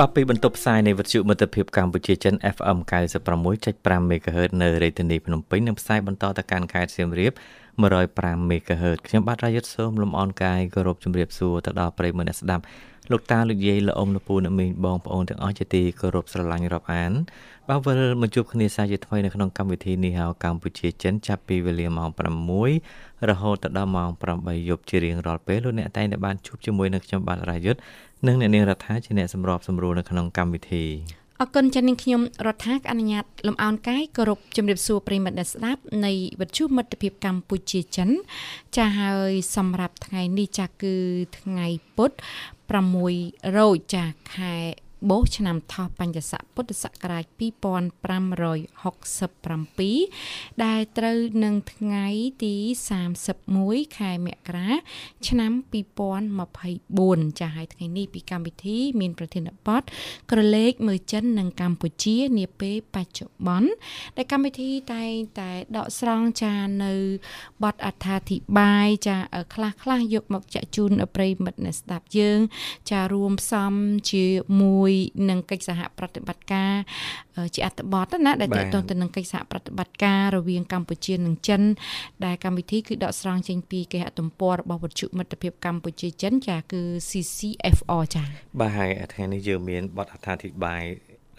បាទពីបន្ទប់ផ្សាយនៃវិទ្យុមិត្តភាពកម្ពុជាចិន FM 96.5 MHz នៅរាជធានីភ្នំពេញនិងផ្សាយបន្តទៅកាន់ខេត្តសៀមរាប105 MHz ខ្ញុំបាទរាយុទ្ធសូមលំអរកាយគោរពជំរាបសួរទៅដល់ប្រិយមិត្តអ្នកស្ដាប់លោកតាលោកយាយលោកអ៊ំលោកពូអ្នកមីងបងប្អូនទាំងអស់ជាទីគោរពស្រឡាញ់រាប់អានបាទវិលមកជួបគ្នាសាជាថ្មីនៅក្នុងកម្មវិធីនេះហៅកម្ពុជាចិនចាប់ពីវេលាម៉ោង6រហូតដល់ម៉ោង8យប់ជារៀងរាល់ពេលលោកអ្នកតែងតែបានជួបជាមួយនឹងខ្ញុំបាទរាយុទ្ធ និងអ្នកនាងរដ្ឋាជាអ្នកសម្របសម្រួលនៅក្នុងកម្មវិធីអរគុណចា៎នាងខ្ញុំរដ្ឋាអនុញ្ញាតលំអោនកាយគោរពជំរាបសួរប្រិមិត្តអ្នកស្ដាប់នៃវិទ្យុមិត្តភាពកម្ពុជាចិន ចាហើយសម្រាប់ថ្ងៃនេះចាគឺថ្ងៃពុធ6រោចចាខែ បូសឆ្នាំថោះបញ្ញស័កពុទ្ធសករាជ2567ដែលត្រូវនឹងថ្ងៃទី31ខែមករាឆ្នាំ2024ចាហើយថ្ងៃនេះពីកម្មវិធីមានប្រធានបទក្រឡេកមើលចិននិងកម្ពុជានាពេលបច្ចុប្បន្នដែលកម្មវិធីតែងតែដកស្រង់ចានៅបទអត្ថាធិប្បាយចាខ្លះខ្លះយកមកចាក់ជូនប្រិយមិត្តអ្នកស្ដាប់យើង ចារួមផ្សំជាមួយជាមួយនឹងកិច្ចសហប្រតិបត្តិការជាអត្ថបទណាដែលតកតងទៅនឹងកិច្ចសហប្រតិបត្តិការរវាងកម្ពុជានិងចិន ដែលកម្មវិធីគឺដកស្រង់ចេញពីគេហទំព័ររបស់វិទ្យុមិត្តភាពកម្ពុជាចិនចាគឺ CCFR ចាបាទហើយថ្ងៃនេះយើងមានបទអត្ថាធិប្បាយ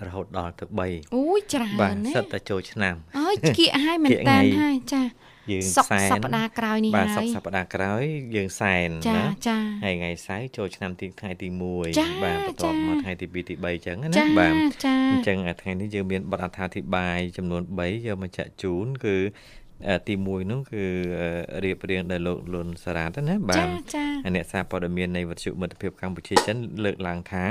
រហូតដល់ទៅ3អូយច្រើនណាស់បាទសិតតែចូលឆ្នាំអើយគៀកឲ្យមែនតើហើយចា យើងសែនសប្តាហ៍ក្រោយនេះហើយបាទសប្តាហ៍ក្រោយយើងសែនណាចាហើយថ្ងៃសៅរ៍ចូលឆ្នាំទីថ្ងៃទី1បាទបន្ទាប់មកថ្ងៃទី2ទី3អញ្ចឹងណាបាទអញ្ចឹងថ្ងៃនេះយើងមានបទអត្ថាធិប្បាយចំនួន3យកមកចាក់ជូនគឺទី1នោះគឺរៀបរៀងដោយលោកលុនសារ៉ាតណាបាទអ្នកសារព័ត៌មាននៃវិទ្យុមិត្តភាពកម្ពុជាចិនលើកឡើងថា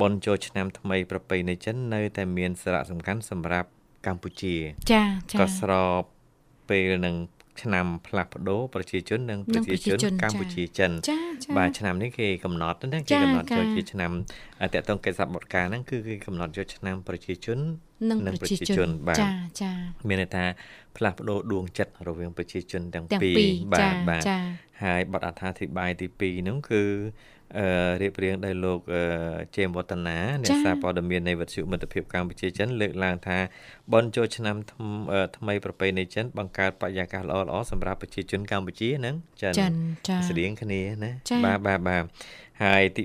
បនចូលឆ្នាំថ្មីប្រពៃណីចិននៅតែមានសារៈសំខាន់សម្រាប់កម្ពុជាចាចាក៏ស្រប ពេលនឹងឆ្នាំផ្លាស់ប្ដូរប្រជាជននិងប្រជាជនកម្ពុជាចិនបាទឆ្នាំនេះគេកំណត់ណាគេកំណត់យកជាឆ្នាំតកតងកិច្ចសព្វការហ្នឹងគឺគេកំណត់យកឆ្នាំប្រជាជននិងប្រជាជនបាទចាចាមានន័យថាផ្លាស់ប្ដូរដួងចិត្តរវាងប្រជាជនទាំងពីរបាទបាទហើយបទអត្ថាធិប្បាយទី2ហ្នឹងគឺអឺ រៀបរៀងដោយលោកជេមវឌ្ឍនាអ្នកសារព័ត៌មាននៃវិទ្យុមិត្តភាពកម្ពុជាចិនលើកឡើងថាបនចូលឆ្នាំថ្មីប្រពៃណីចិនបង្កើតបរិយាកាសល្អៗសម្រាប់ប្រជាជនកម្ពុជានិងចិនស្តៀងគ្នាណាបាទបាទបាទហើយទី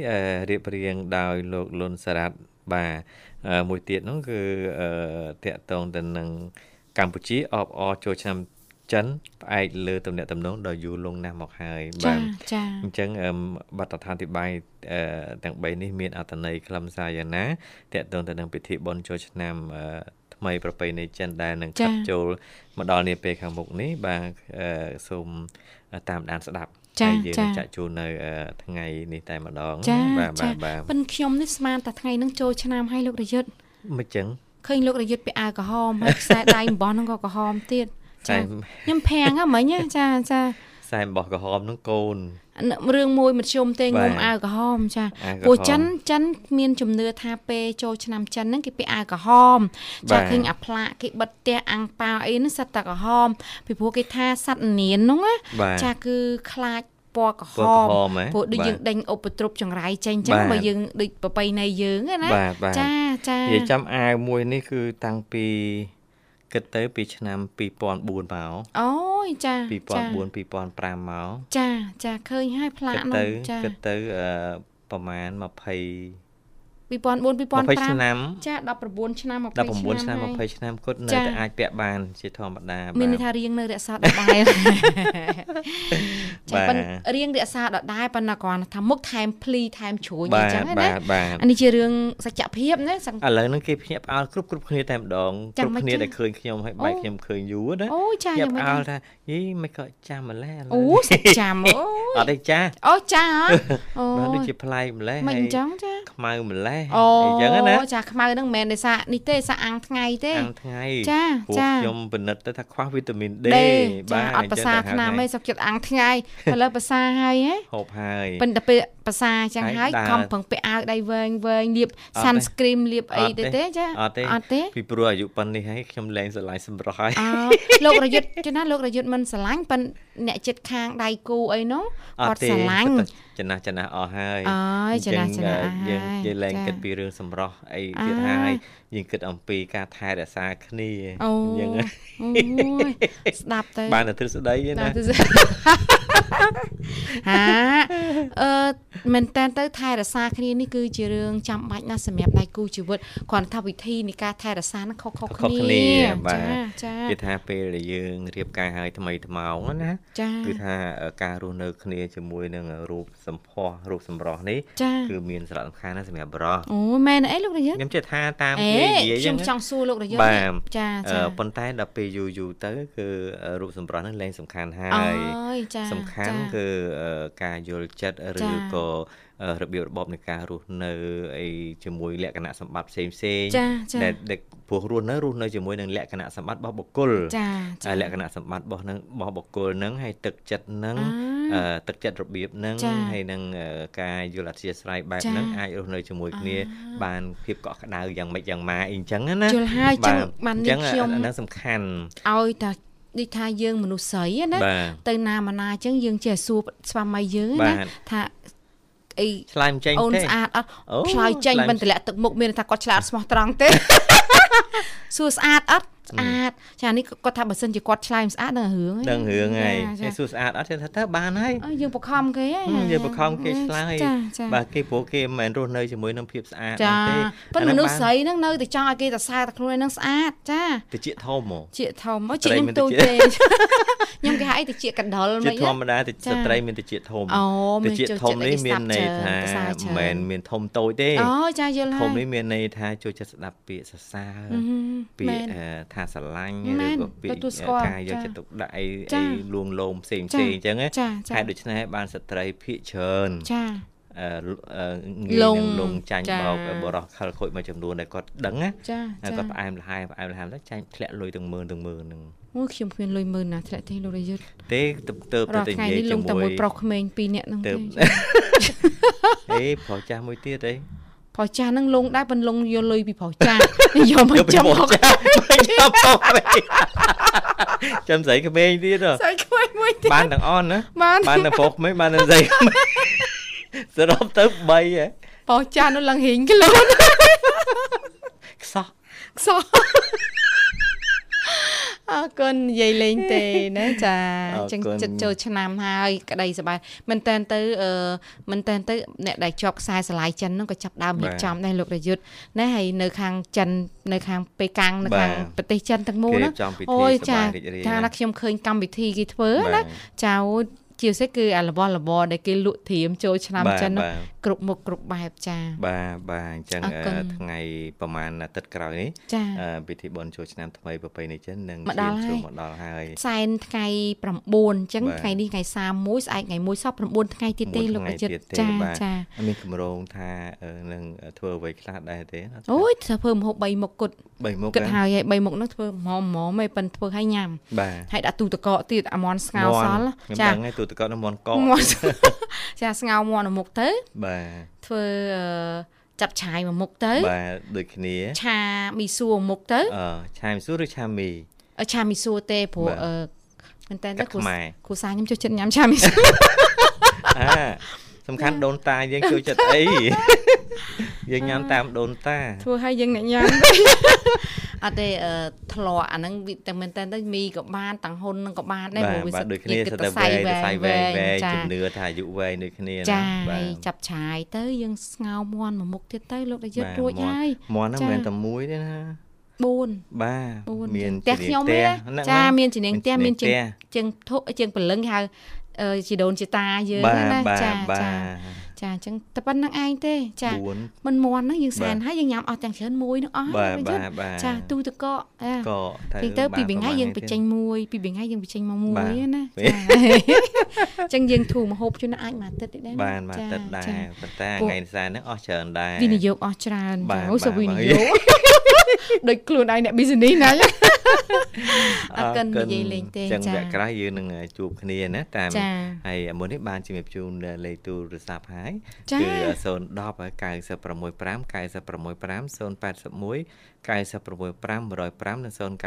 3រៀបរៀងដោយលោកលុនសារ៉ាត់បាទមួយទៀតនោះគឺតកតងទៅនឹងកម្ពុជាអបអរចូលឆ្នាំ ចិនផ្អែកលើទំនាក់ទំនងដ៏យូរលង់ណាស់មកហើយបាទចា៎អញ្ចឹងបទដ្ឋានទីបាយទាំង3នេះមានអត្ថន័យខ្លឹមសារយ៉ាងណាតកតងទៅនឹងពិធីបុណ្យចូលឆ្នាំថ្មីប្រពៃណីចិនដែលនឹងកាត់ចូលមកដល់នាពេលខាងមុខនេះបាទសូមតាមដានស្ដាប់ចាយើងចាក់ជូននៅថ្ងៃនេះតែម្ដងបាទបាទបាទប៉ិនខ្ញុំនេះស្មានតែថ្ងៃនឹងចូលឆ្នាំឲ្យលោករយុទ្ធមិនចឹងឃើញលោករយុទ្ធពាក់អាវក្រហមហើយខ្សែដៃអំបោះហ្នឹងក៏ក្រហមទៀត ចាខ្ញុំភាំងហ្នឹងមិញចាចាខ្សែអំបោះក្រហមហ្នឹងកូនរឿងមួយមធ្យមទេងុំអាវក្រហមចាព្រោះចិនចិនមានជំនឿថាពេលចូលឆ្នាំចិនហ្នឹងគេពាក់អាវក្រហមចាឃើញអាផ្លាកគេបិទផ្ទះអាំងប៉ាអីហ្នឹងសិតតែក្រហមពីព្រោះគេថាសត្វនៀនហ្នឹងណាចាគឺខ្លាចពណ៌ក្រហមព្រោះដូចយើងដេញឧបទ្រពចង្រៃចេញចឹងបើយើងដូចប្របីនៃយើងណាចាចានិយាយចាំអាវមួយនេះគឺតាំងពី គិតទៅពីឆ្នាំ2004មកអូយចា2004 2005មកចាចាឃើញហើយផ្លាកនោះចាគិតទៅប្រហែល20 2004 2005ឆ្នាំចា19ឆ្នាំ20ឆ្នាំ19ឆ្នាំ20ឆ្នាំគាត់នៅតែអាចពាក់បាន ជាធម្មតាមានន័យថារៀងនៅរក្សាដដែលចាប៉ុន្តែរៀងរក្សាដដែលប៉ុន្តែគ្រាន់ថាមុខថែមភ្លីថែមជ្រួញអញ្ចឹងណាអានេះជារឿងសច្ចភាពណាឥឡូវហ្នឹងគេភ្ញាក់ផ្អើលគ្រប់គ្រប់គ្នាតែម្ដងគ្រប់គ្នាដែលឃើញខ្ញុំហើយបែកខ្ញុំឃើញយូរណាអូចាខ្ញុំផ្អើលថាយីមិនក៏ចាំម្លេះអូចាំអូអត់ទេចាអូចាអូបាទដូចជាប្លែកម្លេះមិនអញ្ចឹងចា ខ្មៅម្លេះអញ្ចឹងណាចាខ្មៅហ្នឹងមិនមែនដោយសារនេះទេសារអាំងថ្ងៃទេអាំងថ្ងៃចាចាខ្ញុំពិនិត្យទៅថាខ្វះវីតាមីន D បាទអត់ប្រសាថ្នាំទេសុខចិត្តអាំងថ្ងៃឥឡូវប្រសាហើយហ៎ហូបហើយប៉ុន្តែពេលប្រសាអញ្ចឹងហើយខំប្រឹងពាក់អាវដៃវែងវែងលាប sunscreen លាបអីទៅទេចាអត់ទេអត់ទេពីព្រោះអាយុប៉ុណ្នេះហើយខ្ញុំលែងស្រឡាញ់សម្រស់ហើយអលោករយុទ្ធចំណាលោករយុទ្ធមិនស្រឡាញ់ប៉ុន្តែអ្នកចិត្តខាងដៃគូអីនោះគាត់ស្រឡាញ់ ចំណាស់ចំណាស់អស់ហើយអើយចំណាស់ចំណាស់យើងយើងលែងគិតពីរឿងសម្រស់អីទៀតហើយយើងគិតអំពីការថែរក្សាគ្នាយើងអូយស្ដាប់ទៅបានតែទ្រឹស្ដីណា ហាអឺមែនតើទៅថែរក្សាគ្នានេះគឺជារឿងចាំបាច់ណាស់សម្រាប់ដៃគូជីវិតគ្រាន់ថាវិធីនៃការថែរក្សានឹងខុសៗគ្នាចាចាគឺថាពេលដែលយើងរៀបការហើយថ្មីថ្មោងណាគឺថាការរស់នៅគ្នាជាមួយនឹងរូបសម្ផស្សរូបសម្រស់នេះគឺមានសារៈសំខាន់ណាស់សម្រាប់បរិសអូមែនអីលោករយៈខ្ញុំជឿថាតាមគេនិយាយខ្ញុំចង់សួរលោករយៈចាចាប៉ុន្តែដល់ពេលយូរយូរទៅគឺរូបសម្រស់នឹងលែងសំខាន់ហើយសំខាន់គឺការយល់ចិត្តឬក៏របៀបរបបនៃការរស់នៅអីជាមួយលក្ខណៈសម្បត្តិផ្សេងផ្សេងដែលព្រោះរស់នៅរស់នៅជាមួយនឹងលក្ខណៈសម្បត្តិរបស់បុគ្គលចាលក្ខណៈសម្បត្តិរបស់នឹងរបស់បុគ្គលនឹងហើយទឹកចិត្តនឹងទឹកចិត្តរបៀបនឹងហើយនឹងការយល់អធិស្ឋានបែបហ្នឹងអាចរស់នៅជាមួយគ្នាបានភាពកក់ក្ដៅយ៉ាងម៉េចយ៉ាងម៉ាអីចឹងណាយល់ហើយចឹងបាននេះខ្ញុំហ្នឹងសំខាន់ឲ្យតែ ដូចថាយើងមនុស្សស្រីណាទៅណាមកណាអញ្ចឹងយើងចេះសួរស្វាមីយើងណាថាអីឆ្លើយមិនចេញទេអូនស្អាតអត់ឆ្លើយចេញមិនតម្លាក់ទឹកមុខមានថាគាត់ឆ្លាតស្មោះត្រង់ទេសួរស្អាតអត់ ស្អាតចានេះគាត់ថាបើសិនជាគាត់ឆ្លើយមិនស្អាតដឹងរឿងហ្នឹងរឿងហើយគេសួរស្អាតអត់គេថាទៅបានហើយយើងបខំគេហ៎យើងបខំគេឆ្លើយបាទគេព្រោះគេមិនមែនរស់នៅជាមួយនឹងភាពស្អាតទេប៉ុន្តែមនុស្សស្រីហ្នឹងនៅតែចង់ឲ្យគេសរសើរតែខ្លួនហ្នឹងស្អាតចាតិចធំហ្មងជាធំមកជាខ្ញុំទូទេខ្ញុំគេហៅតិចកណ្ដុលមិនធម្មតាតិចស្ត្រីមានតិចធំតិចធំនេះមានន័យថាមិនមែនមានធំតូចទេអូចាយល់ហើយធំនេះមានន័យថាចូលចិត្តស្ដាប់ពាក្យសរសើរពាក្យថាស្រឡាញ់ឬក៏ពាក្យការយកចិត្តទុកដាក់អីអីលួងលោមផ្សេងផ្សេងអញ្ចឹងហេតុដូច្នេះបានស្ត្រីភាកច្រើនចាអឺងាយនឹងលងចាញ់បោកបរោះខលខូចមួយចំនួនដែលគាត់ដឹងណាគាត់ផ្អែមល្ហែមផ្អែមល្ហែមទៅចាញ់ធ្លាក់លុយទាំងម៉ឺនទាំងម៉ឺនហ្នឹងអូខ្ញុំគ្មានលុយម៉ឺនណាធ្លាក់ទេលោករយុទ្ធទេទៅទៅទៅនិយាយជាមួយលងតែមួយប្រុសក្មេងពីរនាក់ហ្នឹងទេអេប្រុសចាស់មួយទៀតអី ប្រុសចាស់ហ្នឹងលងដែរប៉ុនលងយកលុយពីប្រុសចាស់យកមកចំមកចាំមកចាំស្រីក្មេងទៀតស្រីក្មេងមួយទៀតបានទាំងអស់ណាបានបានទាំងប្រុសក្មេងបានទាំងស្រីក្មេងសរុបទៅ3ហ៎ប្រុសចាស់នោះឡើងហៀងខ្លួនខ្សោះខ្សោះ អរគុណនិយាយលេងទេណាចាចឹងចិត្តចូលឆ្នាំហើយក្តីសប្បាយមែនតើទៅអឺមែនតើទៅអ្នកដែលជាប់ខ្សែស្រឡាយចិនហ្នឹងក៏ចាប់ដើមរៀបចំដែរលោករយុទ្ធណាហើយនៅខាងចិននៅខាងប៉េកាំងនៅខាងប្រទេសចិនទាំងមូលណាអូយចាថាខ្ញុំឃើញកម្មវិធីគេធ្វើណាចា ជាពិសេសគឺអារបស់របរដែលគេលក់ត្រៀមចូលឆ្នាំចិនគ្រប់មុខគ្រប់បែបចាបាទបាទអញ្ចឹងថ្ងៃប្រហែលអាទិត្យក្រោយនេះពិធីបុណ្យចូលឆ្នាំថ្មីប្រពៃណីចិននឹងឈានចូលមកដល់ហើយសែនថ្ងៃ9អញ្ចឹងថ្ងៃនេះថ្ងៃ31ស្អែកថ្ងៃ1សប្តាហ៍9ថ្ងៃទៀតទេលោកអាចិតចាចាមានកម្រងថានឹងធ្វើអ្វីខ្លះដែរទេអូយធ្វើមហូប3មុខគត់3មុខគិតហើយ3មុខនោះធ្វើហ្មងហ្មងមិនប៉ិនធ្វើឲ្យញ៉ាំបាទហើយដាក់ទូទឹកកកទៀតអាមន់ស្ងោសល់ចាខ្ញុំដឹងហើយទូទឹកកកនឹងមន់កកចាស្ងោមន់មុខទៅបាទធ្វើចាប់ឆាយមួយមុខទៅបាទដូចគ្នាឆាមីសួរមុខទៅអឺឆាមីសួរឬឆាមីឆាមីសួរទេព្រោះអឺមែនតើគ្រូគ្រូសាខ្ញុំចូលចិត្តញ៉ាំឆាមីសួរអាសំខាន់ដូនតាយើងចូលចិត្តអីយើងញ៉ាំតាមដូនតាធ្វើឲ្យយើងអ្នកញ៉ាំ អត់ទេធ្លាក់អាហ្នឹងតែមែនតើទៅមីក៏បានតាំងហ៊ុននឹងក៏បានដែរព្រោះវាដូចគ្នាទៅតែវែងសៃវែងវែងជំនឿថាអាយុវែងដូចគ្នាចាហើយចាប់ឆាយទៅយើងស្ងោមន់មួយមុខទៀតទៅលោកតាយុទ្ធរួចហើយមន់ហ្នឹងមិនមែនតែមួយទេណា4បាទមានផ្ទះខ្ញុំទេចាមានជំនាញផ្ទះមានជាងជាងធុជាងពលឹងគេហៅជីដូនជីតាយើងណាចាចា ចាអញ្ចឹងតែប៉ុណ្្នឹងឯងទេចាមិនមន់ហ្នឹងយើងសែនហើយយើងញ៉ាំអស់ទាំងច្រើនមួយនឹងអស់ហើយចាទូទៅកកទៅទៅពីថ្ងៃយើងបញ្ចេញមួយពីថ្ងៃយើងបញ្ចេញមកមួយណាចាអញ្ចឹងយើងធូរមហូបជួនអាចមួយអាទិត្យទេដែរបានមួយអាទិត្យដែរប៉ុន្តែថ្ងៃសែនហ្នឹងអស់ច្រើនដែរវិនិយោគអស់ច្រើនចាអូសវិនិយោគដូចខ្លួនឯងអ្នក business ណា អរគុណនិយាយលេងទេចាចឹងវគ្គក្រោយយើងនឹងជួបគ្នាណាតាមហើយមុននេះបានជំរាបជូនលេខទូរស័ព្ទហើយគឺ010 965 965 081 965 105និង097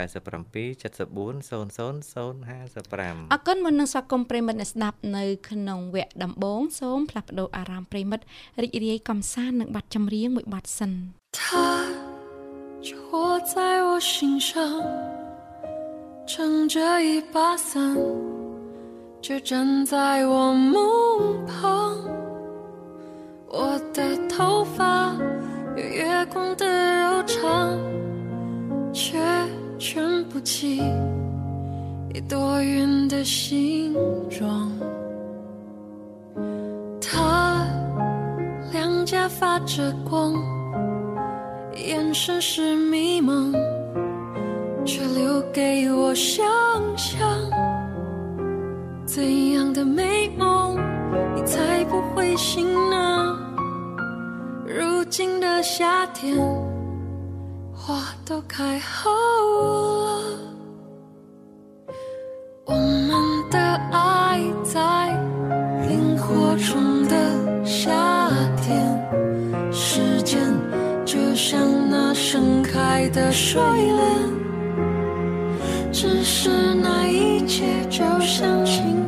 74 00055អរគុណមុននឹងស្វាគមន៍ប្រិមិត្តអ្នកស្ដាប់នៅក្នុងវគ្គដំបូងសូមផ្លាស់ប្ដូរអារម្មណ៍ប្រិមិត្តរីករាយកំសាន្តនឹងបទចម្រៀងមួយបទសិន就握在我心上，撑着一把伞，就站在我梦旁。我的头发有月光的柔长，却卷不起一朵云的形状。他两颊发着光。眼神是迷茫，却留给我想象。怎样的美梦，你才不会醒呢？如今的夏天，花都开好了，我们的爱在萤火虫盛开的睡莲，只是那一切就像蜻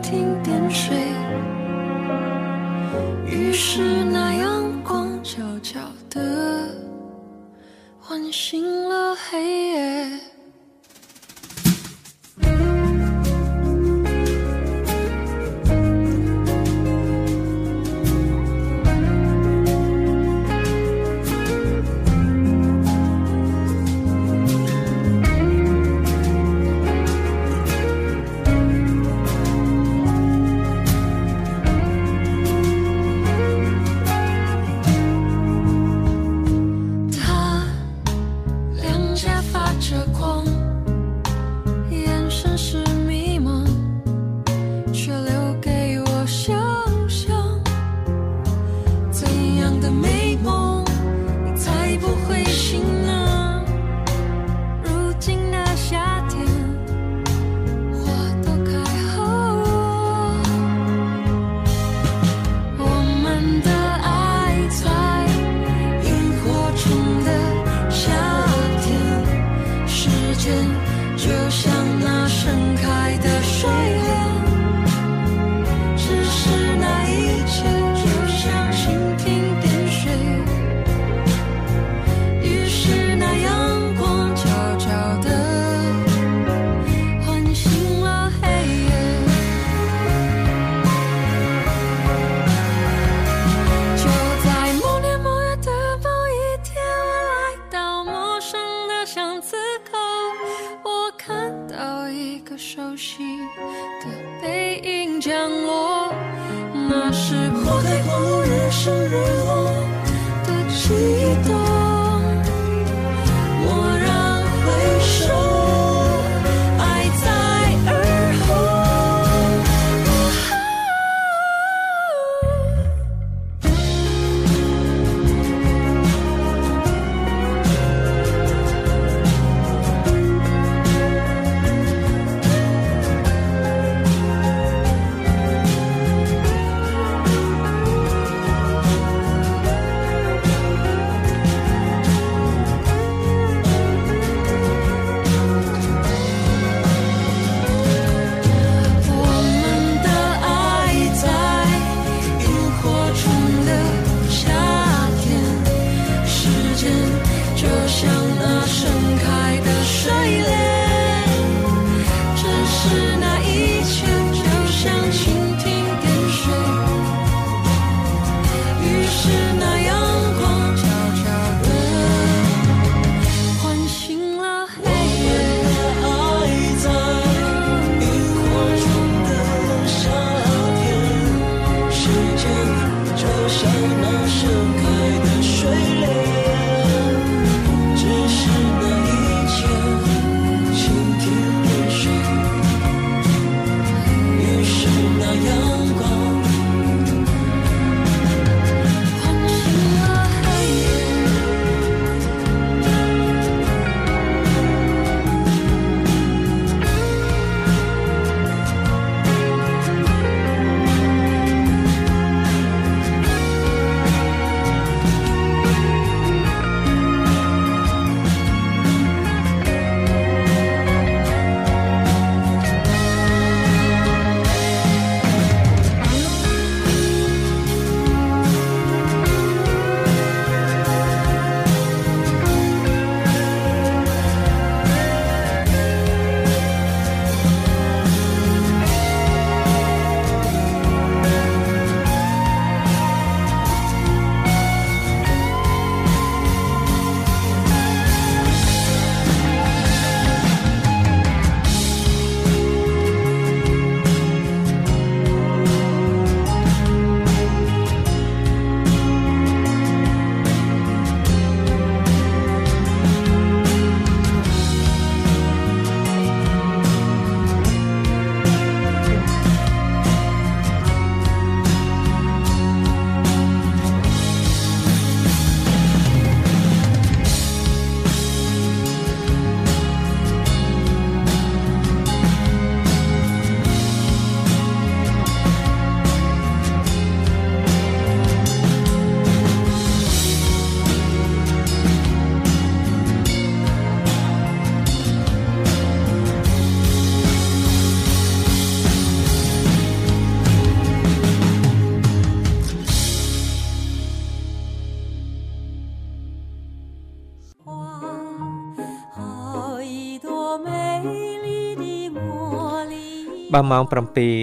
បាទម៉ោង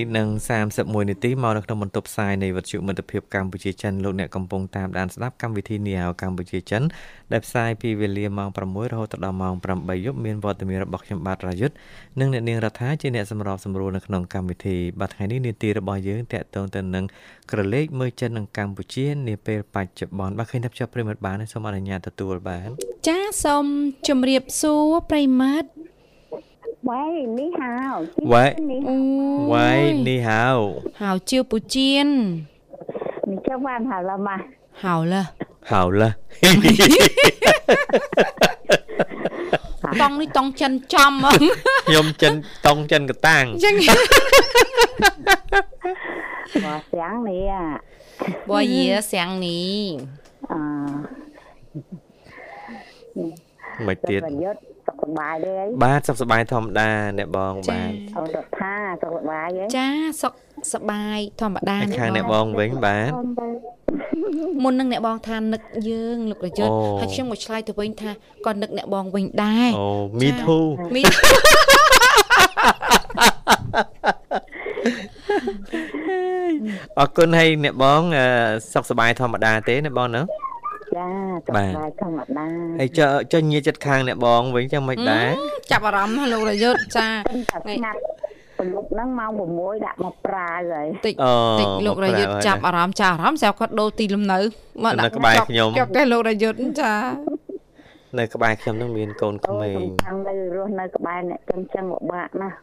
7:31នាទីមកនៅក្នុងបន្ទប់ផ្សាយនៃវិទ្យុមិត្តភាពកម្ពុជាចិនលោកអ្នកកំពុងតាមដានស្ដាប់កម្មវិធីនីហៅកម្ពុជាចិនដែលផ្សាយពីវេលាម៉ោង6រហូតដល់ម៉ោង8យប់មានវត្តមានរបស់ខ្ញុំបាទរាយុទ្ធនិងអ្នកនាងរដ្ឋាជាអ្នកសម្របសម្រួលនៅក្នុងកម្មវិធីបាទថ្ងៃនេះនាទីរបស់យើងតាក់ទងទៅនឹងក្រឡេកមើលចិននិងកម្ពុជានាពេលបច្ចុប្បន្នបាទឃើញថាជាប្រិមិត្តបានសូមអនុញ្ញាតទទួលបានចាសូមជម្រាបសួរប្រិមិត្ត 喂，你好。喂，你好。喂，你好。Hảo chiêu bù chiên. Mình cho bạn hảo là mà. Hảo là. Hảo là. Tông đi tông chân trăm á. Nhôm chân tông chân cái tang. Chân. Sáng này à. Bỏ gì sáng này. À. Mày tiệt. សុខសប្បាយទេបាទសុខសប្បាយធម្មតាអ្នកបងបាទអូសុខថាសុខសប្បាយទេចាសុខសប្បាយធម្មតាអ្នកបងខាងអ្នកបងវិញបាទមុននឹងអ្នកបងថានឹកយើងលោកប្រយុទ្ធហើយខ្ញុំមកឆ្លើយទៅវិញថាក៏នឹកអ្នកបងវិញដែរអូ me too me too អរគុណហើយអ្នកបងសុខសប្បាយធម្មតាទេអ្នកបងណា ចាសុខសប្បាយធម្មតាហើយចុះចុះញៀចិត្តខាងអ្នកបងវិញចឹងមិនដែរចាប់អារម្មណ៍លោករយុទ្ធចាស្ងាត់ពលុកហ្នឹងម៉ោង6ដាក់មកប្រាវហើយតិចតិចលោករយុទ្ធចាប់អារម្មណ៍ចាអារម្មណ៍ស្រាប់គាត់ដូរទីលំនៅមកដាក់ក្បែរខ្ញុំចាប់តែលោករយុទ្ធចានៅក្បែរខ្ញុំនឹងមានកូនក្មេងខាងនៅរស់នៅក្បែរអ្នកចឹងចឹងពិបាកណាស់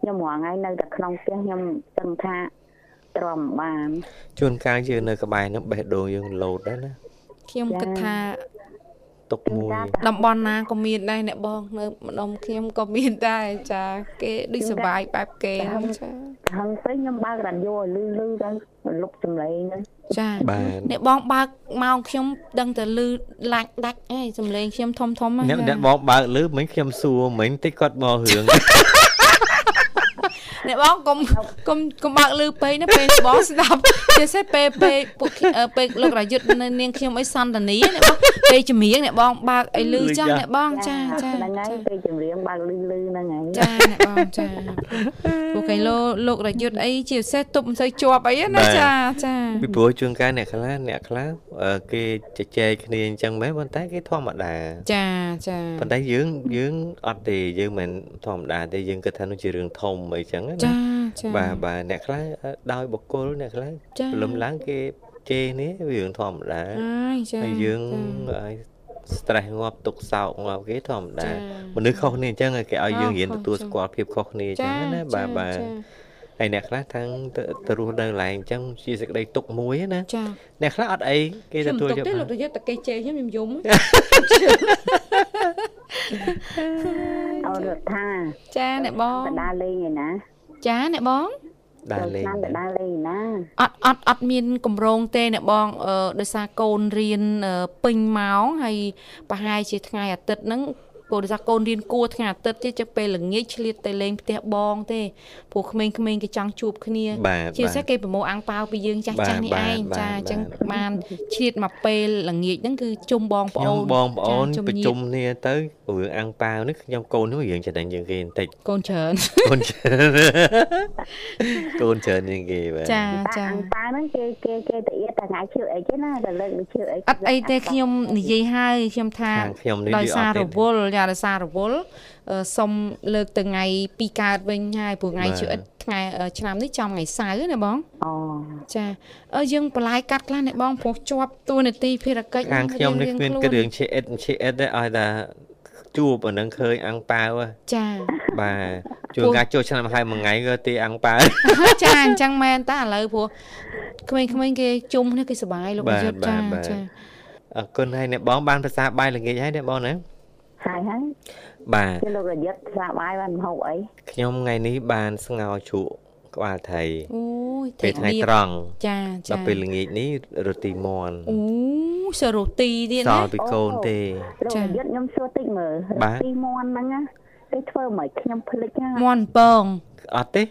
ខ្ញុំរងថ្ងៃនៅតែក្នុងផ្ទះខ្ញុំចឹងថាទ្រាំបានជួនកាលយើងនៅក្បែរនឹងបេះដូងយើងលោតដែរណា ខ្ញុំគិតថាទុកមួយតំបន់ណាក៏មានដែរអ្នកបងនៅម្ដុំខ្ញុំក៏មានដែរចាគេដូចសុបាយបែបគេហ្នឹងចាហឹងទៅខ្ញុំបើករ៉ាឌីយ៉ូឲ្យលឺលឺទៅលុបសំឡេងហ្នឹងចាអ្នកបងបើកមកខ្ញុំដឹងតែលឺឡាច់ដាច់ឯងសំឡេងខ្ញុំធំធំហ្នឹងអ្នកបងបើកលឺមិញខ្ញុំសួរមិញតិចគាត់មករឿង អ្នកបងកុំកុំកុំបើកលឺពេកណាពេលបងស្ដាប់ជាសេះពេលពេលពួកពេលលោករយុទ្ធនៅនាងខ្ញុំអីសន្តានីអ្នកបងពេលចម្រៀងអ្នកបងបើកអីលឺចាស់អ្នកបងចាចាហ្នឹងហើយពេលចម្រៀងបើកលឺលឺហ្នឹងហើយចាអ្នកបងចាពួកគេលោលោករយុទ្ធអីជាពិសេសទប់មិនសូវជាប់អីណាចាចាពីព្រោះជួនកាលអ្នកខ្លះអ្នកខ្លះគេជជែកគ្នាអញ្ចឹងមែនប៉ុន្តែគេធម្មតាចាចាប៉ុន្តែយើងយើងអត់ទេយើងមិនធម្មតាទេយើងគិតថានោះជារឿងធំអីចឹងណាចាចាបាទបាទអ្នកខ្លះដោយបុគ្គលអ្នកខ្លះព្រលឹមឡើងគេជេរនេះវារឿងធម្មតាហើយចាហើយយើងឲ្យ stress ងាប់ទុកសោកងាប់គេធម្មតាមនុស្សខុសគ្នាអញ្ចឹងគេឲ្យយើងរៀនទទួលស្គាល់ភាពខុសគ្នាអញ្ចឹងណាបាទបាទហើយអ្នកខ្លះទាំងទៅរស់នៅឡើងអញ្ចឹងជាសេចក្តីទុកមួយណាចាអ្នកខ្លះអត់អីគេទទួលយកទេលោកទៅយកតែគេជេរខ្ញុំខ្ញុំយំអររដ្ឋាចាអ្នកបងបដាលេងឯណា ចាអ្នកបងដើរលេងឆ្នាំដើរលេងណាអត់អត់អត់មានកម្រងទេអ្នកបងដោយសារកូនរៀនពេញម៉ោងហើយប្រហែលជាថ្ងៃអាទិត្យហ្នឹង ព្រោះដោយសារកូនរៀនគួរថ្ងៃអាទិត្យទេចឹងពេលល្ងាចឆ្លៀតទៅលេងផ្ទះបងទេព្រោះក្មេងៗគេចង់ជួបគ្នាជាពិសេសគេប្រមូលអាំងប៉ាវពីយើងចាស់ចាស់នេះឯងចាអញ្ចឹងបានឆ្លៀតមកពេលល្ងាចហ្នឹងគឺជុំបងប្អូនបងប្អូនប្រជុំគ្នាទៅរឿងអាំងប៉ាវនេះខ្ញុំកូននោះរឿងចំណេញជាងគេបន្តិចកូនច្រើនកូនច្រើនកូនច្រើនជាងគេបាទចាចាអាំងប៉ាវហ្នឹងគេគេគេទៅអៀតថ្ងៃជឿអីទេណាទៅលើកជឿអីអត់អីទេខ្ញុំនិយាយហើយខ្ញុំថាដោយសាររវល់យ៉ាដោយសាររវល់សុំលើកទៅថ្ងៃពីកើតវិញហើយព្រោះថ្ងៃជឿអិតថ្ងៃឆ្នាំនេះចំថ្ងៃសៅរ៍ណាបងអូចាអឺយើងបន្លាយកាត់ខ្លះនេះបងព្រោះជាប់តួនាទីភារកិច្ចខាងខ្ញុំនេះគ្មានគ្រឿងឈៀអិតឈៀអិតទេឲ្យតែជួបអានឹងឃើញអាំងប៉ាវចាបាទជួនកាលចូលឆ្នាំហើយមួយថ្ងៃក៏ទីអាំងប៉ាវចាអញ្ចឹងមែនតាឥឡូវព្រោះក្មេងៗគេជុំគ្នាគេសុបាយលោកយុទ្ធចាចាអរគុណហើយអ្នកបងបានភាសាបាយល្ងាចហើយអ្នកបងណា ហើយហើយបាទគេលោកយុទ្ធសាបាយបានមហូបអីខ្ញុំថ្ងៃនេះបានស្ងោរជ្រក់ក្បាលថៃអូយពេលថ្ងៃត្រង់ចាចាដល់ពេលល្ងាចនេះរ៉ូទីមន់អូសរ៉ូទីទៀតណាសល់ពីកូនទេចាយុទ្ធខ្ញុំសួរតិចមើលរ៉ូទីមន់ហ្នឹងណាគេធ្វើមិនខ្ញុំភ្លេចណាមន់ពងអត់ទេ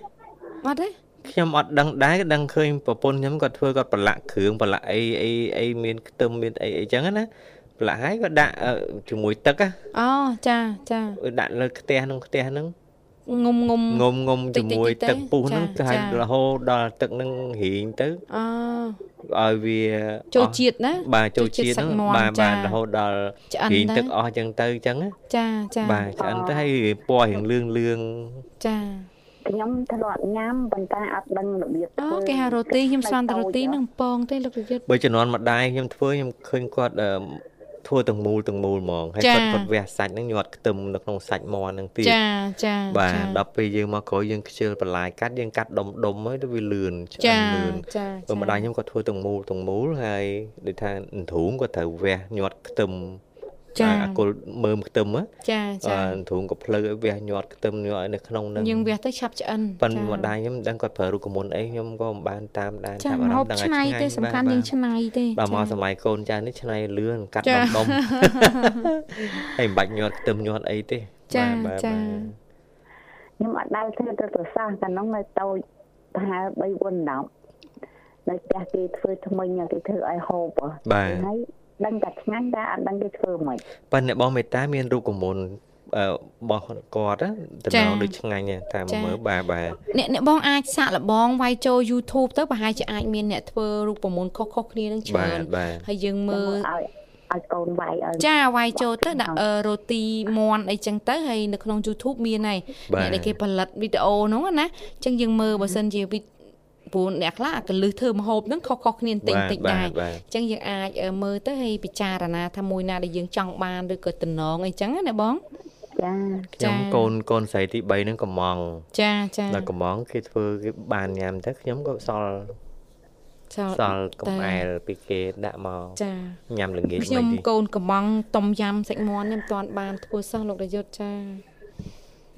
អត់ទេខ្ញុំអត់ដឹងដែរដឹងឃើញប្រពន្ធខ្ញុំគាត់ធ្វើគាត់ប្រឡាក់គ្រឿងប្រឡាក់អីអីអីមានខ្ទឹមមានអីអីចឹងណា ប្រឡាក់ហើយក៏ដាក់ជាមួយទឹកអូចាចាដាក់លើខ្ទះក្នុងខ្ទះហ្នឹងងុំងុំងុំងុំជាមួយទឹកពុះហ្នឹងទៅឲ្យរហូតដល់ទឹកហ្នឹងរីងទៅអូឲ្យវាចូលជាតិណាបាទចូលជាតិហ្នឹងបាទបាទរហូតដល់រីងទឹកអស់អញ្ចឹងទៅអញ្ចឹងចាចាបាទឆ្អិនទៅឲ្យពណ៌រៀងលឿងលឿងចាខ្ញុំធ្លាប់ញ៉ាំប៉ុន្តែអត់ដឹងរបៀបធ្វើអូគេហៅរ៉ូទីខ្ញុំស្មានតែរ៉ូទីនឹងពងទេលោកយុទ្ធបើជំនាន់ម្ដាយខ្ញុំធ្វើខ្ញុំឃើញគាត់ ធ្វើទាំងមូលទាំងមូលហ្មងហើយគាត់គាត់វះសាច់ហ្នឹងញាត់ខ្ទឹមនៅក្នុងសាច់មាន់ហ្នឹងទៀតចាចាបាទដល់ពេលយើងមកក្រោយយើងខ្ជិលបន្លាយកាត់យើងកាត់ដុំដុំហើយទៅវាលឿនឆ្អិនលឿនចាបើម្ដាយខ្ញុំគាត់ធ្វើទាំងមូលទាំងមូលហើយដូចថាធូងគាត់ត្រូវវះញាត់ខ្ទឹម ចាអាគុលមើមខ្ទឹមចាចាទ្រូងក៏ភ្លៅឲ្យវះញាត់ខ្ទឹមញាត់នៅក្នុងហ្នឹងយើងវះទៅឆាប់ឆ្អិនប៉ុន្តែម្ដាយខ្ញុំមិនដឹងគាត់ប្រើរូបមន្តអីខ្ញុំក៏មិនបានតាមដានតាមអារម្មណ៍ដឹងឆ្នៃទេសំខាន់យើងឆ្នៃទេដល់មកសម័យកូនចាស់នេះឆ្នៃលឿនកាត់ដុំដុំហើយមិនបាច់ញាត់ខ្ទឹមញាត់អីទេចាចាខ្ញុំអត់ដែលធ្វើទៅប្រសាសតែនោះនៅតូចប្រហែល3 4 10នៅផ្ទះគេធ្វើថ្មិញគេធ្វើឲ្យហូបហើយ ដឹងតែឆ្ងាញ់តែអត់ដឹងគេធ្វើមិនប៉ុន្តែបងមេតាមានរូបមន្តរបស់គាត់តំណងដូចឆ្ងាញ់តាមមើលបាទបាទអ្នកអ្នកបងអាចសាក់លបងវាយចូល YouTube ទៅប្រហែលជាអាចមានអ្នកធ្វើរូបមន្តខុសៗគ្នានឹងច្រើនហើយយើងមើលឲ្យឲ្យកូនវាយឲ្យចាវាយចូលទៅដាក់រ៉ូទីមន់អីចឹងទៅហើយនៅក្នុង YouTube មានហើយអ្នកដែលគេផលិតវីដេអូហ្នឹងណាអញ្ចឹងយើងមើលបើសិនជាវី ព្រោះអ្នកខ្លះអាកលឹះធ្វើមហូបហ្នឹងខុសខុសគ្នាតិចតិចដែរអញ្ចឹងយើងអាចមើលទៅហើយពិចារណាថាមួយណាដែលយើងចង់បានឬក៏តំណងអីចឹងណាបងចាខ្ញុំកូនកូនស្រីទី3ហ្នឹងកំងចាចាដល់កំងគេធ្វើគេបានញ៉ាំទៅខ្ញុំក៏សល់សល់កំអែលពីគេដាក់មកចាញ៉ាំល្ងាចខ្ញុំកូនកំងតុំយំសាច់មាន់ខ្ញុំមិនទាន់បានធ្វើសោះលោករយុទ្ធចា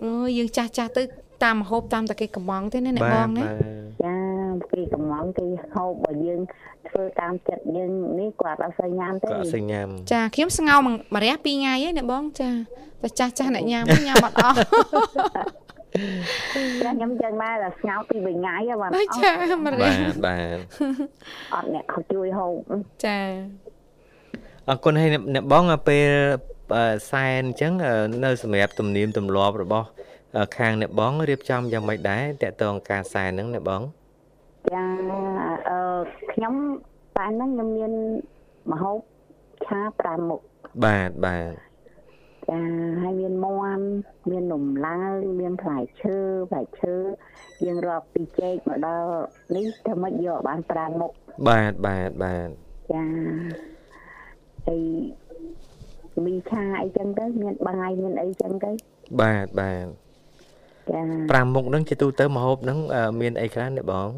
អូយយើងចាស់ចាស់ទៅតាមហូបតាមតែគេកំងទេណាអ្នកបងណាបាទ រីកំងគេហូបបើយើង ធ្វើតាមចិត្តយើងនេះគាត់អត់សូវញ៉ាំទេគាត់អត់សូវញ៉ាំចាខ្ញុំស្ងោរមួយរះពីរថ្ងៃហើយណាបង ចាតែចាស់ចាស់អ្នកញ៉ាំញ៉ាំអត់អស់ចាខ្ញុំចឹងដែរតែស្ងោពីមួយថ្ងៃបាទចាមិនបាទបាទអត់អ្នកគាត់ជួយហូបចាអរគុណហើយអ្នកបងពេលសែនអញ្ចឹងនៅសម្រាប់ទំនៀមទម្លាប់របស់ ខាងអ្នកបងរៀបចំយ៉ាងម៉េចដែរតកតងការសែនហ្នឹងអ្នកបង ចាអឺខ្ញុំតែហ្នឹងខ្ញុំមានមហូបឆា5មុខបាទបាទចចាហើយមានមន់មាននំឡើងមានផ្លែឈើផ្លែឈើយើងរាប់ពីចេកមកដល់នេះធ្វើម៉េចយកបាន5មុខបាទបាទបាទចាហើយមីឆាអីចឹងទៅមានបាយមានអីចឹងទៅបាទបាទចា5មុខហ្នឹងជាទូទៅម្ហូបហ្នឹងមានអីខ្លះនេះបង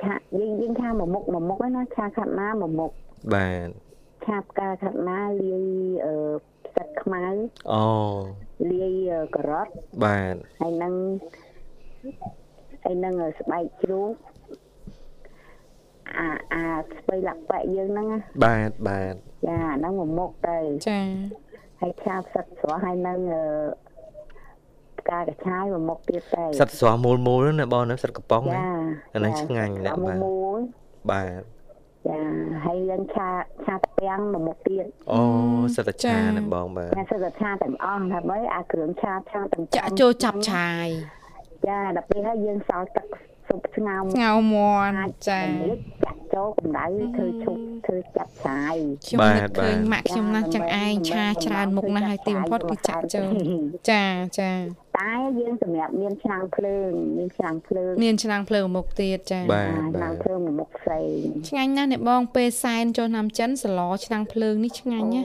ឆាយើងយើងឆាមួយមុខមួយមុខណាឆាខាត់ណាមួយមុខបាទឆាផ្កាខាត់ណាលាយអឺផ្សិតខ្មៅអូលាយការ៉ុតបាទហើយនឹងហើយនឹងស្បែកជ្រូកអាអាស្បៃលាក់ប៉ែយើងហ្នឹងបាទបាទចាហ្នឹងមួយមុខទៅចាហើយឆាផ្សិតស្រស់ហើយនឹងអឺ ផ្កាកញ្ឆាយមួយមុខទៀតទៅសិតស្រស់មូលមូលណាបងណាសិតកំប៉ុងណាអាហ្នឹងឆ្ងាញ់ណាស់បាទមូលបាទចាហើយយើងឆាឆាតាំងមួយមុខទៀតអូសិតឆាណាបងបាទចាសិតឆាទាំងអស់ថាម៉េចអាគ្រឿងឆាឆាទាំងចាក់ចូលចាប់ឆាយចាដល់ពេលហើយយើងសល់ទឹកស៊ុ បស្ងោមស្ងោមមន់ចាចាក់ចូលកម្ដៅធ្វើឈប់ធ្វើចាប់ឆាយខ្ញុំនឹកឃើញម៉ាក់ខ្ញុំណាស់ចឹងឯងឆាច្រើនមុខណាស់ហើយទីបំផុតគឺចាក់ចូលចាចាតែយើងសម្រាប់មានឆ្នាំងភ្លើងមានឆ្នាំងភ្លើងមានឆ្នាំងភ្លើងមុខទៀតចាបាទឆ្នាំងភ្លើងមុខផ្សេងឆ្ងាញ់ណាស់អ្នកបងពេលសែនចូលឆ្នាំចិនសឡឆ្នាំងភ្លើងនេះឆ្ងាញ់ណា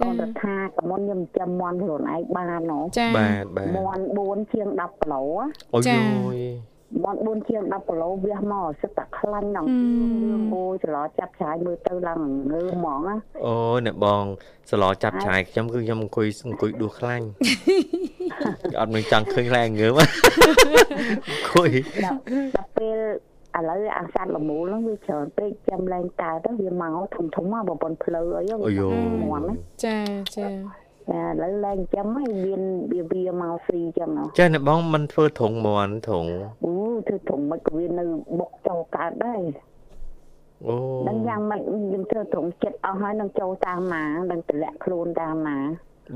គាត់ទៅថាកមុនខ្ញុំចាំមន់ខ្លួនឯងបានណូចាបាទបាទមន់4ជាង10គីឡូអូយ មន់4ជាង10គីឡូវះមកសិតតែខ្លាញ់ដល់អូយច្រឡចាប់ឆាយមើលទៅឡើងងើហ្មងណាអូអ្នកបងច្រឡចាប់ឆាយខ្ញុំគឺខ្ញុំអង្គុយអង្គុយដួសខ្លាញ់អត់មានចង់ឃើញខ្លាញ់ងើមអង្គុយដល់ពេលឥឡូវអាសัตว์ល្មូលហ្នឹងវាច្រើនពេកចាំឡើងតើទៅវាមកធំធំមកប្រព័ន្ធភ្លើអីអូយចាចា ចាឥឡូវឡើងចាំហើយមានវាវាមកស៊ីចឹងចាអ្នកបងមិនធ្វើធុងមន់ធុងអូធ្វើធុងមិនក៏វានៅបុកចូលកើតដែរអូដឹងយ៉ាងម៉េចខ្ញុំធ្វើធុងចិត្តអស់ហើយនឹងចូលតាមណានឹងទម្លាក់ខ្លួនតាមណា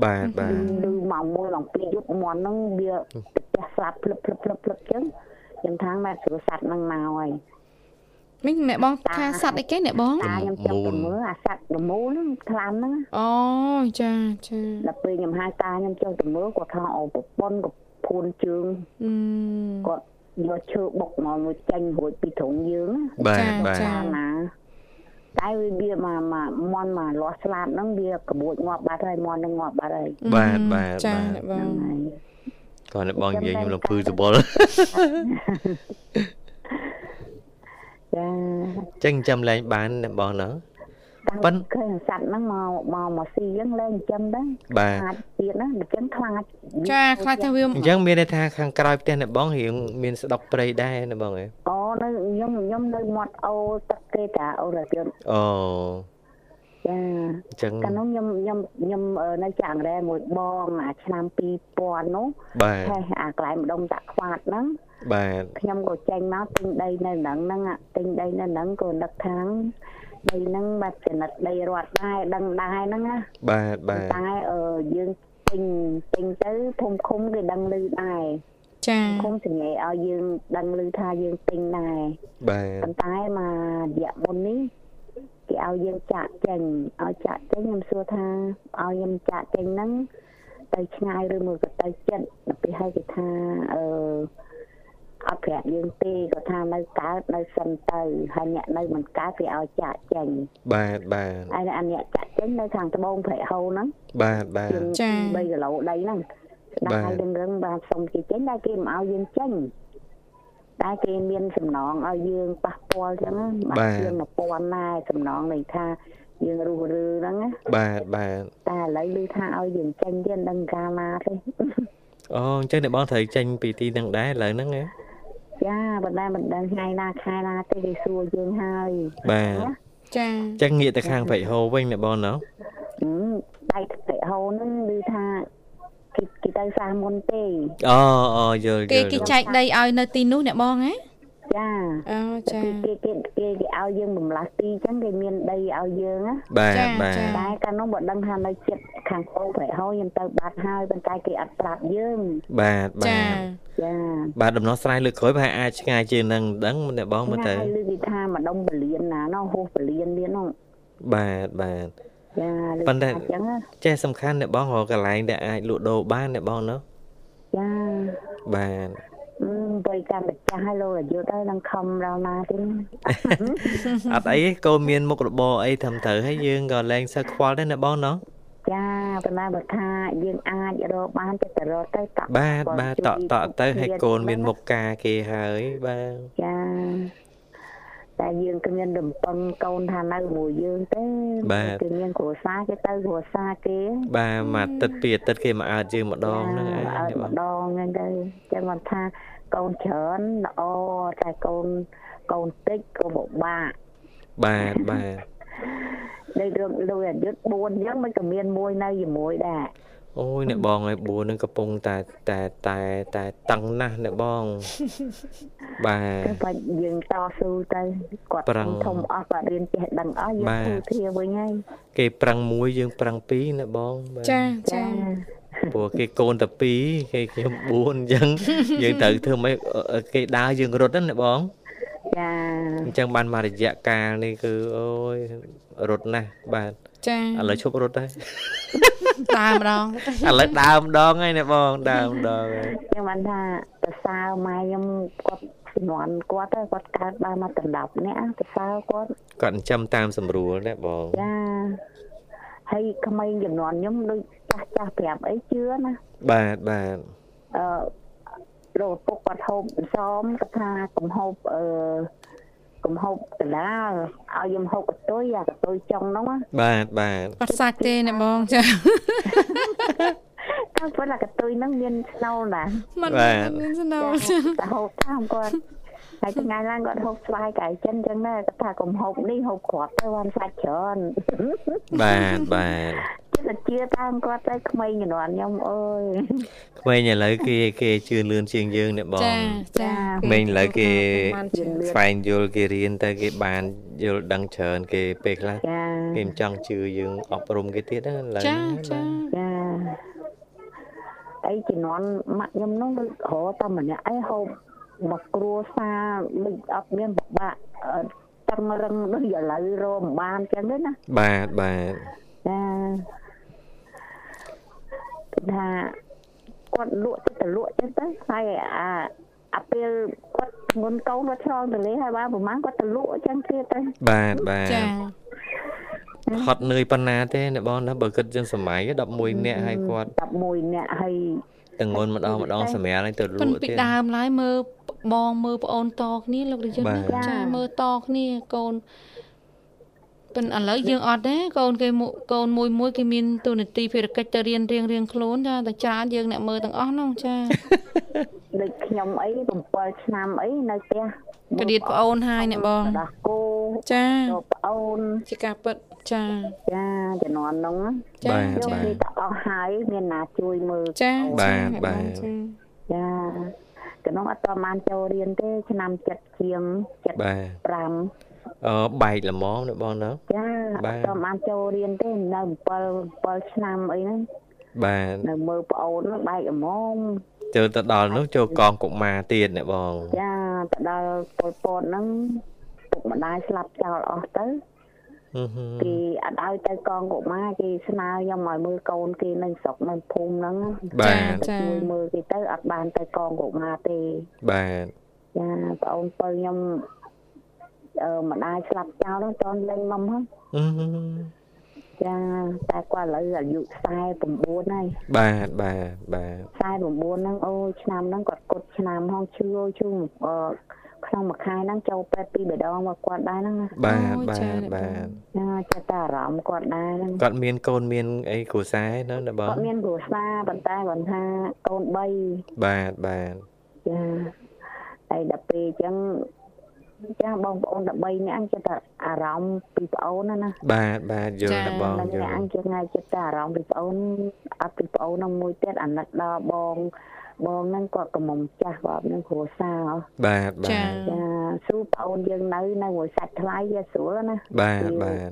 បាទបាទឬម៉ោង1ម៉ោង2យប់មន់ហ្នឹងវាផ្ទះស្លាប់ភ្លឹបភ្លឹបភ្លឹបភ្លឹបចឹងខ្ញុំថាម៉ែស្រួលសัตว์ហ្នឹងមកហើយ មិញអ្នកបងថាសัตว์អីគេអ្នកបងតាខ្ញុំចាប់ទៅមើលអាសัตว์ល្មូលហ្នឹងថ្លាមហ្នឹងអូចាចាដល់ពេលខ្ញុំហៅតាខ្ញុំចុះទៅមើលគាត់ថាអូប្រពន្ធក៏ភួនជើងគាត់យកឈើបុកមកមួយចាញ់រួចពីត្រង់យើងបាទបាទណាតែវាមកមកមន់មកលាស់ស្លាប់ហ្នឹងវាក្បួចងាប់បាត់ហើយមន់នឹងងាប់បាត់ហើយបាទបាទចាបងគាត់បងនិយាយខ្ញុំលំភឺសបល់ ចាចឹងចាំលែងបានបងណាប៉ិនឃើញសัตว์ហ្នឹងមកមកមកស៊ីហ្នឹងលែងចាំដែរបាទទៀតណាអញ្ចឹងខ្លាចចាខ្លាចថាវាអញ្ចឹងមានន័យថាខាងក្រោយផ្ទះអ្នកបងរៀងមានស្ដុកព្រៃដែរណាបងអើអូនៅខ្ញុំខ្ញុំនៅមាត់អូទឹកគេតាអូរ៉ាទៀតអូ ចាអញ្ចឹងកាលនោះខ្ញុំខ្ញុំខ្ញុំនៅចាងរ៉ែមួយបងអាឆ្នាំ2000នោះបាទអាកន្លែងម្ដុំតាខ្វាតហ្នឹងបាទខ្ញុំក៏ចេញមកទិញដីនៅហ្នឹងហ្នឹងទិញដីនៅហ្នឹងក៏នឹកថាដីហ្នឹងបែបចំណិតដីរត់ដែរដឹងដែរហ្នឹងណាបាទបាទតែអឺយើងទិញទិញទៅភូមិឃុំគេដឹងឮដែរចាភូមិសញ្ញាឲ្យយើងដឹងឮថាយើងទិញដែរបាទប៉ុន្តែមករយៈមុននេះ គេឲ្យយើងចាក់ចេញឲ្យចាក់ចេញខ្ញុំសួរថាឲ្យខ្ញុំចាក់ចេញហ្នឹងទៅឆ្ងាយឬមួយក៏ទៅចិត្តដល់ពេលឲ្យគេថាអឺអត់ប្រាប់យើងទេគាត់ថានៅកើតនៅសិនទៅហើយអ្នកនៅមិនកើតគេឲ្យចាក់ចេញបាទបាទហើយអ្នកចាក់ចេញនៅខាងត្បូងព្រៃហូរហ្នឹងបាទបាទចា3គីឡូដីហ្នឹងដាក់ឲ្យយើងរឹងបាទសុំគេចេញតែគេមិនឲ្យយើងចេញ តែគេមានសំណងឲ្យយើងប៉ះពាល់ចឹងបាទយើង1000ណែសំណងន័យថាយើងរស់ឬហ្នឹងណាបាទបាទតែឥឡូវឮថាឲ្យយើងចេញទៀតដឹងកាលណាទេអូអញ្ចឹងអ្នកបងត្រូវចេញពីទីហ្នឹងដែរឥឡូវហ្នឹងហ៎ចាប៉ុន្តែមិនដឹងថ្ងៃណាខែណាទេគេសួរយើងហើយបាទចាចឹងងាកទៅខាងប្រៃហូវិញណាបងណោះដៃប្រៃហូហ្នឹងគឺថា គេគេទៅសាមុនទេអូអូយល់យល់គេគេចែកដីឲ្យនៅទីនោះអ្នកបងហ៎ចាអូចាគេគេគេគេឲ្យយើងបំលាស់ទីអញ្ចឹងគេមានដីឲ្យយើងណាបាទបាទតែកាលនោះបើដឹងថានៅចិត្តខាងពងប្រៃហោខ្ញុំទៅបាត់ហើយប៉ុន្តែគេអត់ប្រាប់យើងបាទបាទចាបាទដំណោះស្រាយលើកក្រោយប្រហែលអាចឆ្ងាយជាងនឹងដឹងអ្នកបងមើលទៅឮគេថាម្ដុំពលានណានោះហូសពលានមាននោះបាទបាទ ចាប៉ុន្តែអញ្ចឹងចេះសំខាន់អ្នកបងរកកន្លែងដែលអាចលក់ដូរបានអ្នកបងណាចាបាទបរិការម្ចាស់ឲ្យលោកអាយុទៅនឹងខំដល់ណាទេអត់អីកូនមានមុខរបរអីត្រឹមត្រូវហើយយើងក៏លែងសើខ្វល់ដែរណាបងណោះចាប៉ុន្តែបើថាយើងអាចរកបានទៅទៅរកទៅតបាទបាទតតទៅឲ្យកូនមានមុខការគេហើយបាទចា តែយើងគ្មានរំពឹងកូនថានៅមួយយើងទេគឺមានគ្រួសារគេទៅគ្រួសារគេបាទមកទឹកពីអាទិត្យគេមកអើតយើងម្ដងហ្នឹងឯងម្ដងហ្នឹងទៅចឹងគាត់ថាកូនច្រើនល្អតែកូនកូនតិចក៏ពិបាកបាទបាទដូចរឿងលុយអយុធ4អញ្ចឹងមិនក៏មានមួយនៅជាមួយដែរ អូយអ្នកបងហើយ4នឹងកំពុងតែតែតែតែតឹងណាស់អ្នកបងបាទបាច់យើងតស៊ូទៅគាត់ធំអស់គាត់រៀនចេះដឹងអស់យើងធូរធាវិញហើយគេប្រឹងមួយយើងប្រឹងពីរអ្នកបងចាចាព្រោះគេកូនតែ2គេខ្ញុំ4អញ្ចឹងយើងត្រូវធ្វើម៉េចគេដើរយើងរត់ណាបងចាអញ្ចឹងបានមករយៈកាលនេះគឺអូយរត់ណាស់បាទចាឥឡូវឈប់រត់ហើយ ដើរម្ដងឥឡូវដើរម្ដងហើយណាបងដើរម្ដងហើយខ្ញុំបានថាប្រសើរម៉ែខ្ញុំគាត់ជំនាន់គាត់ទៅគាត់កើតបានមកដណ្ដប់អ្នកប្រសើរគាត់គាត់ចិញ្ចឹមតាមស្រួលណាបងចាហើយក្មេងចំនួនខ្ញុំដូចចាស់ចាស់ប្រាប់អីជឿណាបាទបាទអឺលោកពុកគាត់ហូបសមគាត់ថាកំហូបអឺ កំហូបកលាលឲ្យខ្ញុំហូបកតុយអាកតុយចុងហ្នឹងបាទបាទអត់សាច់ទេណាបងចាតែប៉ុន្តែកតុយហ្នឹងមានស្នូលណាបាទមានស្នូលតែហូបតាមគាត់ ហើយថ្ងៃឡើងគាត់ហូបស្វាយកៅចិនចឹងដែរគាត់ថាកុំហូបនេះហូបគ្រាប់ទៅបានសាច់ច្រើនបាទបាទចិត្តជាតាមគាត់ទៅក្មេងជំនាន់ខ្ញុំអើយក្មេងឥឡូវគេគេជឿលឿនជាងយើងអ្នកបងចាចាក្មេងឥឡូវគេស្វែងយល់គេរៀនទៅគេបានយល់ដឹងច្រើនគេពេលខ្លះគេមិនចង់ជឿយើងអប់រំគេទៀតណាឥឡូវចាចាចាអីជំនាន់ម៉ាក់ខ្ញុំនោះរកតែម្នាក់អីហូប មកគ្រួសារមិនអត់មានពិបាកតឹងរឹងដូចឥឡូវរមបានចឹងទេណាបាទបាទចាថាគាត់លក់ទៅទៅលក់ចឹងទៅហើយអាអាពេលគាត់ធ្ងន់កូនគាត់ឆ្លងទលេហើយបានប្រហែលគាត់ទៅលក់ចឹងទៀតទៅបាទបាទចាហត់នឿយប៉ុណ្ណាទេអ្នកបងណាបើគិតចឹងសម័យ11នាក់ហើយគាត់11នាក់ហើយទាំងងន់ម្ដងម្ដងសម្រាប់ឲ្យទៅលក់ទៀតពីដើមឡើយមើល បងមើលប្អូនតគ្នាលោករាជចាមើលតគ្នាកូនប៉ុន្តែឥឡូវយើងអត់ទេកូនគេកូនមួយមួយគេមានទូនាទីភារកិច្ចទៅរៀនរៀងរៀងខ្លួនចាតែច្រើនយើងអ្នកមើលទាំងអស់នោះចាដូចខ្ញុំអី7ឆ្នាំអីនៅផ្ទះកដៀតប្អូនហើយអ្នកបងដោះគោចាប្អូនជាការពិតចាចាជំនាន់នោះចាចាគេទៅអស់ហើយមានណាជួយមើលចាបាទបាទចា ក្នុងអត់ប្រហែលចូលរៀនទេឆ្នាំ7ជាង75អឺបែកល្មមនៅបងណាចាបាទអត់បានចូលរៀនទេនៅ7 7ឆ្នាំអីហ្នឹងបាទនៅមើលប្អូនបែកល្មមចូលទៅដល់នោះចូលកងកុមារទៀតអ្នកបងចាទៅដល់ពលពតហ្នឹងពុកម្ដាយស្លាប់ចោលអស់ទៅ គេអត់ឲ្យទៅកងកុមារគេស្នើខ្ញុំឲ្យមើលកូនគេនៅស្រុកនៅភូមិហ្នឹងបាទចាជួយមើលគេទៅអត់បានទៅកងកុមារទេបាទចាប្អូនពៅខ្ញុំអឺម្ដាយស្លាប់ចោលតនលេងមុំហ្នឹងចាតែគាត់ឥឡូវអាយុ49ហើយបាទបាទបាទ49ហ្នឹងអូឆ្នាំហ្នឹងគាត់គត់ឆ្នាំហងឈឺឈឺអឺ ក្នុងមួយខែហ្នឹងចូលពេទ្យពីរដងមកគាត់ដែរហ្នឹងបាទបាទបាទចាចិត្តអារម្មណ៍គាត់ដែរហ្នឹងគាត់មានកូនមានអីគ្រួសារហ្នឹងណាបងគាត់មានគ្រួសារប៉ុន្តែគាត់ថាកូន3បាទបាទចាហើយដល់ពេលអញ្ចឹងចាបងប្អូន13នាក់ចិត្តអារម្មណ៍ពីប្អូនណាណាបាទបាទយល់បងយល់អញចិត្តថ្ងៃចិត្តអារម្មណ៍ពីប្អូនអត់ពីប្អូននឹងមួយទៀតអាណិតដល់បង បងហ្នឹងគាត់កំមុំចាស់គាត់នឹងគ្រួសារបាទបាទចាស្រួលប្អូនយើងនៅនៅមួយសាច់ថ្លៃវាស្រួលណាបាទបាទ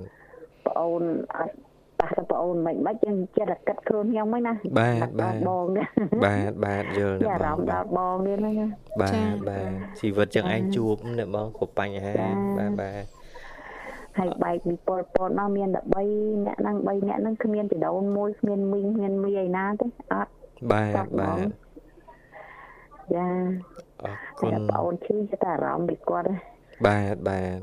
ប្អូនអត់ប៉ះទៅប្អូនមិនមិនយើងចិត្តតែគិតខ្លួនខ្ញុំហ្នឹងណាបាទបាទបងបាទបាទយល់ណាបងអារម្មណ៍ដល់បងនេះហ្នឹងបាទបាទជីវិតចឹងឯងជួបណាបងគ្រប់បញ្ហាបាទបាទហើយបែកពីពលពតមកមានតែ3អ្នកហ្នឹង3អ្នកហ្នឹងគ្មានពីដូនមួយគ្មានមីងគ្មានមីឯណាទេអត់បាទបាទ យ៉ាអរគុណបងអូនឈឺតែអារម្មណ៍ពីគាត់បាទបាទ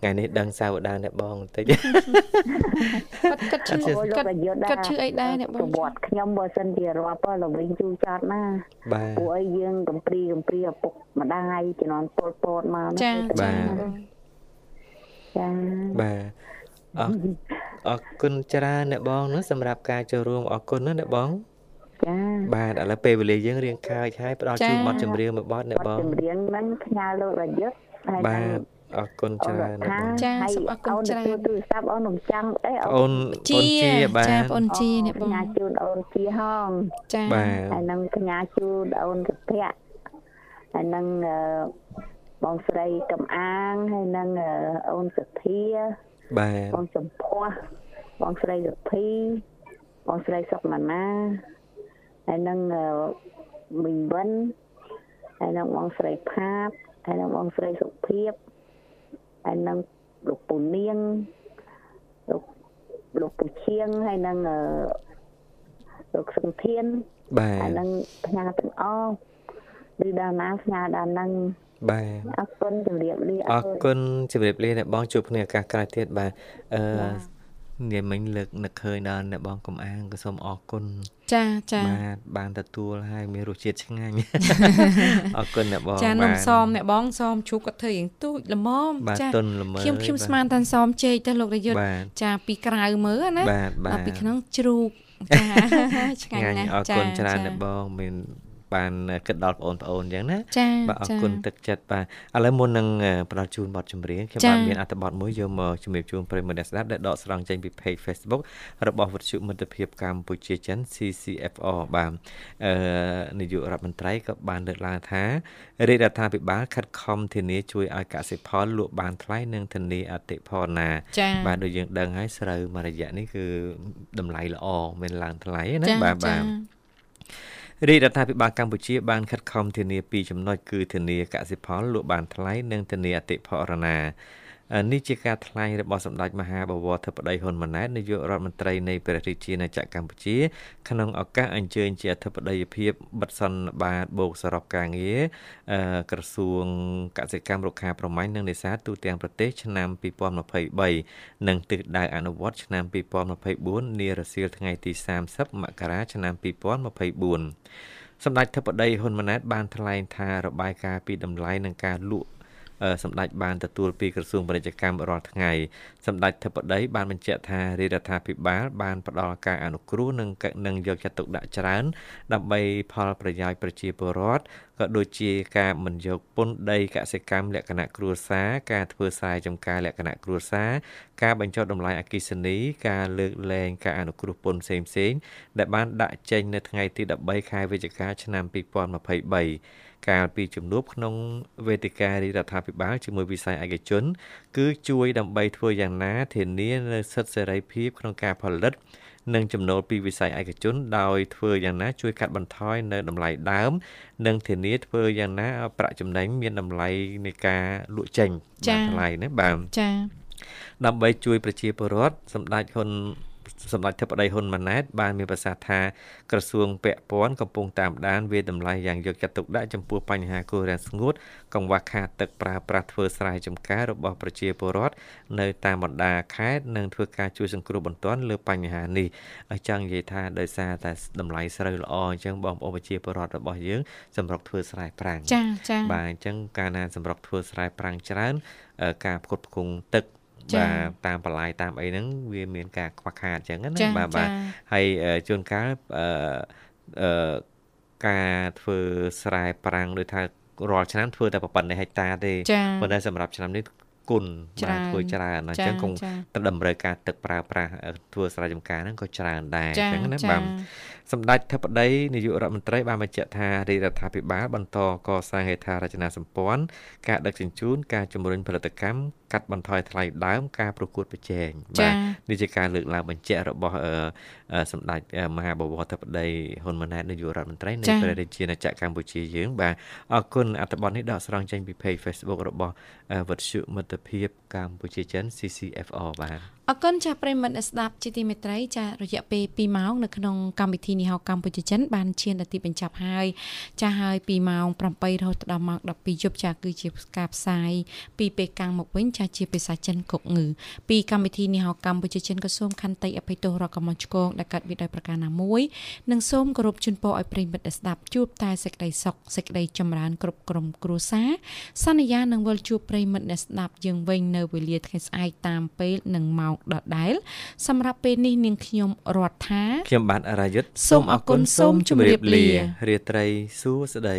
ថ្ងៃនេះដឹងសាវតាអ្នកបងបន្តិចគាត់គាត់ឈឺគាត់គាត់ឈឺអីដែរអ្នកបងប្រវត្តិខ្ញុំបើសិនជារាប់ទៅល្វិញជូរចត់ណាបាទពួកអីយើងកំព្រីកំព្រីឪពុកម្ដាយជំនាន់ពលពតមកចាចាចាបាទអរអរគុណច្រើនអ្នកបងណាសម្រាប់ការចូលរួមអរគុណណាអ្នកបង ចាបាទឥឡូវពេលវេលាយើងរៀងខាយហើយផ្ដល់ជូនបទចម្រៀងមួយបទអ្នកបងចម្រៀងហ្នឹងផ្ញើលោករយុទ្ធហើយបាទអរគុណច្រើនចាសូមអរគុណច្រើនទូរស័ព្ទអូននឹងចាំអីអូនជាបាទចាអូនជានេះបងញ៉ាជូនអូនជាហងចាហើយនឹងកញ្ញាជូនអូនសុភ័ក្រហើយនឹងបងស្រីកំអាងហើយនឹងអូនសុធាបាទបងសំភ័សបងស្រីសុភីបងស្រីសុកម៉ាណា ហើយនឹងមីងវិនហើយនឹងបងស្រីផាតហើយនឹងបងស្រីសុភាពហើយនឹងលោកពូនាងលោកលោកពូឈៀងហើយនឹងលោកសង្ធានបាទហើយនឹងផ្ញើទាំងអស់ឬដល់ណាផ្ញើដល់នឹងបាទអរគុណជម្រាបលាអរគុណជម្រាបលាអ្នកបងជួបគ្នាឱកាសក្រោយទៀតបាទអឺ ងាយមិញលើកនឹកឃើញដល់អ្នកបងកំអាងក៏សូមអរគុណចាចាបាទបានទទួលហើយមានរសជាតិឆ្ងាញ់អរគុណអ្នកបងចានំសមអ្នកបងសមជ្រូកគាត់ធ្វើយ៉ាងទូចល្មមចាទុនល្មើខ្ញុំខ្ញុំស្មានតាន់សមចេកទៅលោករយុទ្ធចាពីក្រៅមើលណាបាទពីក្នុងជ្រូកចាឆ្ងាញ់ណាស់អរគុណច្រើនអ្នកបងមាន បានគិតដល់បងប្អូនអញ្ចឹងណាបាទអរគុណទឹកចិត្តបាទឥឡូវមុននឹងផ្ដល់ជូនបទចម្រៀងខ្ញុំបានមានអត្ថបទមួយយកមកជំរាបជូនប្រិយមិត្តអ្នកស្ដាប់ដែលដកស្រង់ចេញពី page Facebook របស់វិទ្យុមិត្តភាពកម្ពុជាចិន CCFR បាទអឺនាយករដ្ឋមន្ត្រីក៏បានលើកឡើងថារាជរដ្ឋាភិបាលខិតខំធានាជួយឲ្យកសិផលលក់បានថ្លៃនិងធានាអតិផរណា បាទដូចយើងដឹងហើយស្រូវមួយរយៈនេះគឺតម្លៃល្អមិនឡើងថ្លៃណាបាទបាទ រាជរដ្ឋាភិបាលកម្ពុជាបានខិតខំធានាពីចំណុចគឺធានាកសិផលលក់បានថ្លៃនិងធានាអតិផរណា នេះជាការថ្លែងរបស់សម្ដេចមហាបវរធិបតីហ៊ុនម៉ាណែតនាយករដ្ឋមន្ត្រីនៃព្រះរាជាណាចក្រកម្ពុជា ក្នុងឱកាសអញ្ជើញជាអធិបតីភាពបិទសន្និបាតបូកសរុបការងារក្រសួងកសិកម្មរុក្ខាប្រមាញ់និងនេសាទទូទាំងប្រទេសឆ្នាំ2023និងទិសដៅអនុវត្តឆ្នាំ2024នារសៀលថ្ងៃទី30មករាឆ្នាំ2024សម្ដេចធិបតីហ៊ុនម៉ាណែតបានថ្លែងថារបាយការណ៍ពីតម្លៃនិងការលក់ សម្ដេចបានទទួលពីក្រសួងពាណិជ្ជកម្មរាល់ថ្ងៃសម្ដេចធិបតីបានបញ្ជាក់ថារាជរដ្ឋាភិបាលបានផ្ដល់ការអនុគ្រោះនិងនឹងយកចិត្តទុកដាក់ច្រើន ដើម្បីផលប្រយោជន៍ប្រជាពលរដ្ឋក៏ដូចជាការមិនយកពន្ធដីកសិកម្មលក្ខណៈគ្រួសារការធ្វើស្រែចម្ការលក្ខណៈគ្រួសារការបញ្ចុះតម្លៃអគិសនី ការលើកលែងការអនុគ្រោះពន្ធផ្សេងៗដែលបានដាក់ចេញនៅថ្ងៃទី13ខែវិច្ឆិកាឆ្នាំ2023 កាលពីជំនួបក្នុងវេទិការាជរដ្ឋាភិបាលជាមួយវិស័យឯកជន គឺជួយដើម្បីធ្វើយ៉ាងណាធានានូវសិទ្ធិសេរីភាពក្នុងការផលិតនិងចំណូលពីវិស័យឯកជនដោយធ្វើយ៉ាងណាជួយកាត់បន្ថយនៅតម្លៃដើម និងធានាធ្វើយ៉ាងណាប្រាក់ចំណេញមានតម្លៃនៃការលក់ចេញបានថ្លៃណាបាទចា៎ដើម្បីជួយប្រជាពលរដ្ឋសម្ដេចហ៊ុន សម្ដេចធិបតីហ៊ុនម៉ាណែតបានមានប្រសាសន៍ថាក្រសួងពាក់ព័ន្ធកំពុងតាមដានវាតម្លៃយ៉ាងយកចិត្តទុកដាក់ចំពោះបញ្ហាគ្រោះរាំងស្ងួត កង្វះខាតទឹកប្រើប្រាស់ធ្វើស្រែចម្ការរបស់ប្រជាពលរដ្ឋនៅតាមបណ្ដាខេត្តនិងធ្វើការជួយសង្គ្រោះបន្ទាន់លើបញ្ហានេះឲ្យចង់និយាយថាដោយសារតែតម្លៃស្រូវល្អអញ្ចឹងបងប្អូនប្រជាពលរដ្ឋរបស់យើងសម្រុកធ្វើស្រែប្រាំងចាចាបាទអញ្ចឹងកាលណាសម្រុកធ្វើស្រែប្រាំងច្រើនការផ្គត់ផ្គង់ទឹក បាទតាមបន្លាយតាមអីហ្នឹងវាមានការខ្វះខាតអញ្ចឹងណាបាទបាទហើយជួនកាលអឺការធ្វើស្រែប្រាំងដូចថារាល់ឆ្នាំធ្វើតែប៉ុណ្ណេះហិកតាទេប៉ុន្តែសម្រាប់ឆ្នាំនេះគុណបាទធ្វើច្រើនអញ្ចឹងគង់ទៅតម្រូវការទឹកប្រើប្រាស់ធ្វើស្រែចម្ការហ្នឹងក៏ច្រើនដែរអញ្ចឹងណាបាទ សម្ដេចធិបតីនាយករដ្ឋមន្ត្រីបានបញ្ជាក់ថារាជរដ្ឋាភិបាលបន្តកសាងហេដ្ឋារចនាសម្ព័ន្ធការដឹកជញ្ជូនការជំរុញផលិតកម្មកាត់បន្ថយថ្លៃដើមការប្រកួតប្រជែងបាទនេះជាការលើកឡើងបញ្ជាក់របស់សម្ដេចមហាបវរធិបតីហ៊ុនម៉ាណែតនាយករដ្ឋមន្ត្រីនៃព្រះរាជាណាចក្រកម្ពុជាយើងបាទអរគុណអត្ថបទនេះដកស្រង់ចេញពី Page Facebook របស់វិទ្យុមិត្តត្តភាពកម្ពុជាចិន CCFR បាទអរគុណចាស់ប្រិមត្តស្ដាប់ជាទីមេត្រីចារយៈពេល2ម៉ោងនៅក្នុងកម្មវិធីនេះហៅកម្ពុជាចិនបានឈានដល់ទីបញ្ចប់ហើយចាស់ហើយ2ម៉ោង8រហូតដល់ម៉ោង12យប់ចាស់គឺជាការផ្សាយពីពេលកាំងមកវិញចាស់ជាភាសាចិនកុកងឺពីកម្មវិធីនេះហៅកម្ពុជាចិនក៏សូមខន្តីអភ័យទោសរកកំងឆ្កងដែលកាត់វាដោយប្រការណាមួយនិងសូមគោរពជូនពរឲ្យប្រិមត្តស្ដាប់ជួបតែសេចក្តីសុខសេចក្តីចម្រើនគ្រប់ក្រុមគ្រួសារសន្យានឹងវិលជួបប្រិមត្តអ្នកស្ដាប់យើងវិញនៅវេលាថ្ងៃស្អែកតាមពេលនិងម៉ោងដដែលសម្រាប់ពេលនេះនាងខ្ញុំរដ្ឋាខ្ញុំបាទអរាយុទ្ធសូមអរគុណសូមជម្រាបលារាត្រីសួស្តី